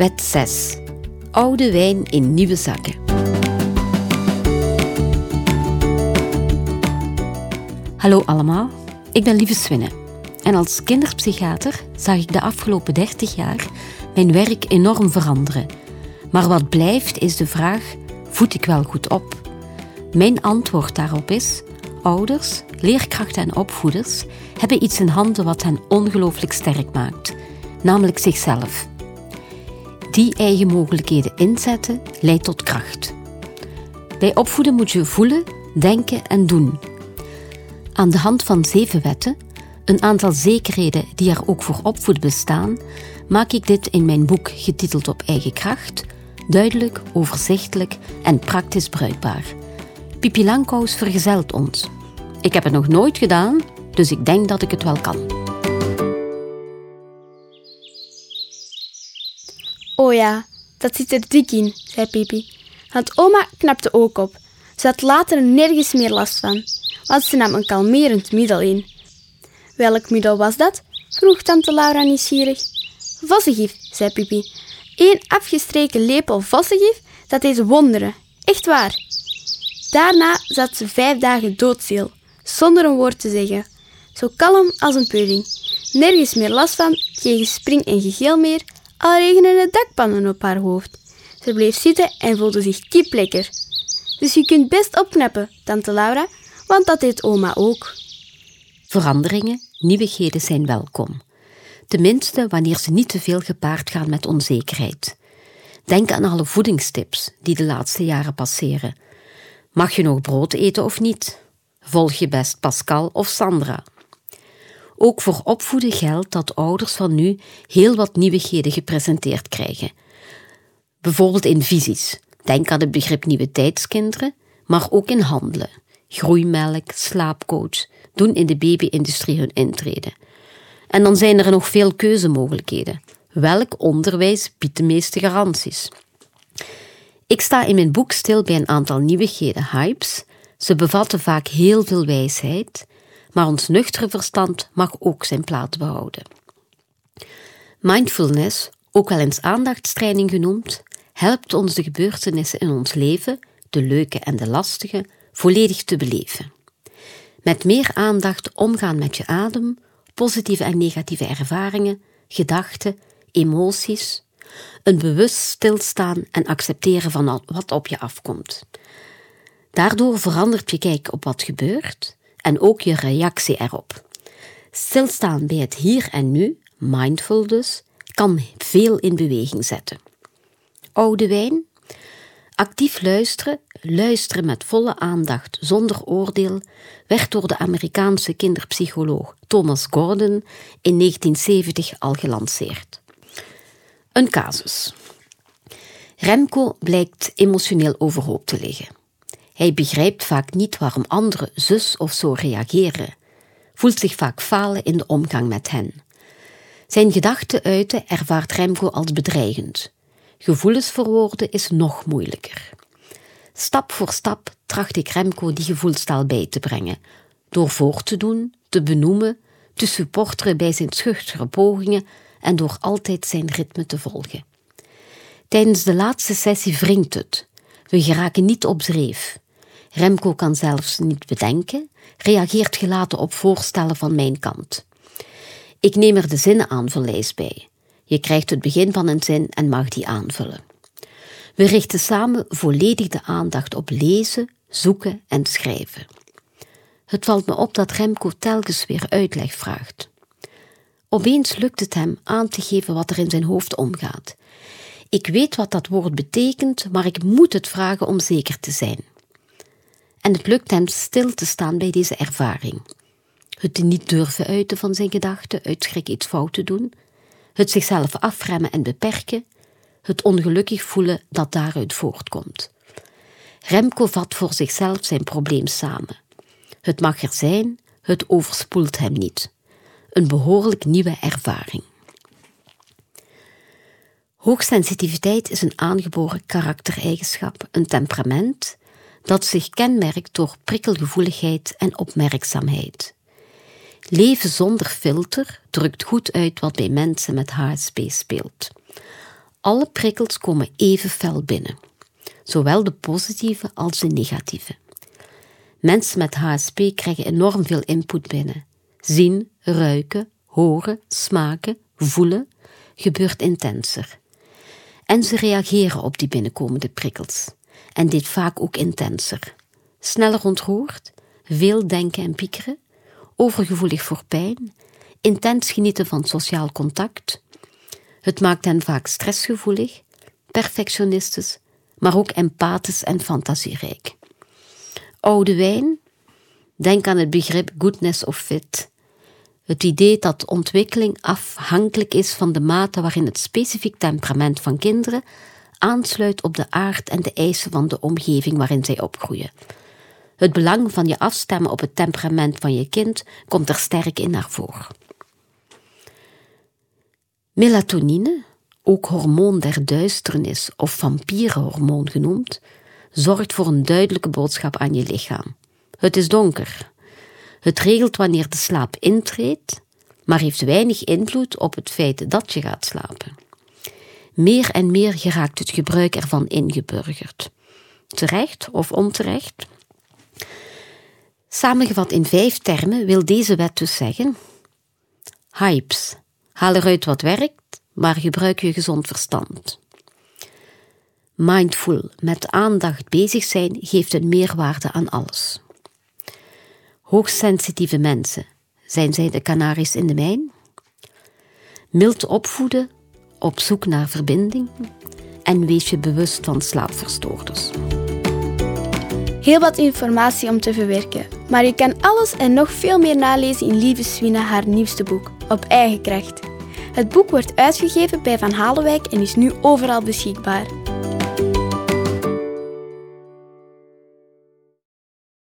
Wet 6. Oude wijn in nieuwe zakken. Hallo allemaal, ik ben Lieve Swinne. En als kinderpsychiater zag ik de afgelopen 30 jaar mijn werk enorm veranderen. Maar wat blijft is de vraag: voed ik wel goed op? Mijn antwoord daarop is: ouders, leerkrachten en opvoeders hebben iets in handen wat hen ongelooflijk sterk maakt, namelijk zichzelf. Die eigen mogelijkheden inzetten leidt tot kracht. Bij opvoeden moet je voelen, denken en doen. Aan de hand van zeven wetten, een aantal zekerheden die er ook voor opvoeden bestaan, maak ik dit in mijn boek getiteld Op eigen kracht duidelijk, overzichtelijk en praktisch bruikbaar. Pipi Langkous vergezelt ons. Ik heb het nog nooit gedaan, dus ik denk dat ik het wel kan. Oh ja, dat zit er dik in, zei Pipi. Want oma knapte ook op. Ze had later nergens meer last van, want ze nam een kalmerend middel in. Welk middel was dat? vroeg tante Laura nieuwsgierig. Vossengif, zei Pipi. Eén afgestreken lepel vossengif, dat is wonderen. Echt waar. Daarna zat ze vijf dagen doodziel, zonder een woord te zeggen. Zo kalm als een pudding. Nergens meer last van, geen gespring en gegeel meer, al regenen de dakpannen op haar hoofd. Ze bleef zitten en voelde zich kiplekker. Dus je kunt best opknappen, tante Laura, want dat deed oma ook. Veranderingen, nieuwigheden zijn welkom. Tenminste wanneer ze niet te veel gepaard gaan met onzekerheid. Denk aan alle voedingstips die de laatste jaren passeren. Mag je nog brood eten of niet? Volg je best Pascal of Sandra? Ook voor opvoeden geldt dat ouders van nu heel wat nieuwigheden gepresenteerd krijgen. Bijvoorbeeld in visies. Denk aan het begrip nieuwe tijdskinderen, maar ook in handelen. Groeimelk, slaapcoach doen in de baby-industrie hun intrede. En dan zijn er nog veel keuzemogelijkheden. Welk onderwijs biedt de meeste garanties? Ik sta in mijn boek stil bij een aantal nieuwigheden, hypes. Ze bevatten vaak heel veel wijsheid, maar ons nuchtere verstand mag ook zijn plaats behouden. Mindfulness, ook wel eens aandachtstraining genoemd, helpt ons de gebeurtenissen in ons leven, de leuke en de lastige, volledig te beleven. Met meer aandacht omgaan met je adem, positieve en negatieve ervaringen, gedachten, emoties, een bewust stilstaan en accepteren van wat op je afkomt. Daardoor verandert je kijk op wat gebeurt en ook je reactie erop. Stilstaan bij het hier en nu, mindful dus, kan veel in beweging zetten. Oude wijn. Actief luisteren, luisteren met volle aandacht, zonder oordeel, werd door de Amerikaanse kinderpsycholoog Thomas Gordon in 1970 al gelanceerd. Een casus. Remco blijkt emotioneel overhoop te liggen. Hij begrijpt vaak niet waarom anderen zus of zo reageren, voelt zich vaak falen in de omgang met hen. Zijn gedachten uiten ervaart Remco als bedreigend. Gevoelens verwoorden is nog moeilijker. Stap voor stap tracht ik Remco die gevoelstaal bij te brengen, door voor te doen, te benoemen, te supporteren bij zijn schuchtere pogingen en door altijd zijn ritme te volgen. Tijdens de laatste sessie wringt het. We geraken niet op dreef. Remco kan zelfs niet bedenken, reageert gelaten op voorstellen van mijn kant. Ik neem er de zinnenaanvullijst bij. Je krijgt het begin van een zin en mag die aanvullen. We richten samen volledig de aandacht op lezen, zoeken en schrijven. Het valt me op dat Remco telkens weer uitleg vraagt. Opeens lukt het hem aan te geven wat er in zijn hoofd omgaat. Ik weet wat dat woord betekent, maar ik moet het vragen om zeker te zijn en het lukt hem stil te staan bij deze ervaring. Het niet durven uiten van zijn gedachten, uit schrik iets fout te doen, het zichzelf afremmen en beperken, het ongelukkig voelen dat daaruit voortkomt. Remco vat voor zichzelf zijn probleem samen. Het mag er zijn, het overspoelt hem niet. Een behoorlijk nieuwe ervaring. Hoogsensitiviteit is een aangeboren karaktereigenschap, een temperament dat zich kenmerkt door prikkelgevoeligheid en opmerkzaamheid. Leven zonder filter drukt goed uit wat bij mensen met HSP speelt. Alle prikkels komen even fel binnen, zowel de positieve als de negatieve. Mensen met HSP krijgen enorm veel input binnen. Zien, ruiken, horen, smaken, voelen gebeurt intenser. En ze reageren op die binnenkomende prikkels. En dit vaak ook intenser. Sneller ontroerd, veel denken en piekeren, overgevoelig voor pijn, intens genieten van sociaal contact. Het maakt hen vaak stressgevoelig, perfectionistisch, maar ook empathisch en fantasierijk. Oude wijn? Denk aan het begrip goodness of fit. Het idee dat ontwikkeling afhankelijk is van de mate waarin het specifiek temperament van kinderen aansluit op de aard en de eisen van de omgeving waarin zij opgroeien. Het belang van je afstemmen op het temperament van je kind komt er sterk in naar voren. Melatonine, ook hormoon der duisternis of vampierenhormoon genoemd, zorgt voor een duidelijke boodschap aan je lichaam. Het is donker. Het regelt wanneer de slaap intreedt, maar heeft weinig invloed op het feit dat je gaat slapen. Meer en meer geraakt het gebruik ervan ingeburgerd. Terecht of onterecht? Samengevat in vijf termen wil deze wet dus zeggen: hypes, haal eruit wat werkt, maar gebruik je gezond verstand. Mindful, met aandacht bezig zijn, geeft een meerwaarde aan alles. Hoogsensitieve mensen, zijn zij de kanaries in de mijn? Mild opvoeden, op zoek naar verbinding en wees je bewust van slaapverstoorders. Heel wat informatie om te verwerken, maar je kan alles en nog veel meer nalezen in Lieve Swina haar nieuwste boek, Op eigen kracht. Het boek wordt uitgegeven bij Van Halenwijk en is nu overal beschikbaar.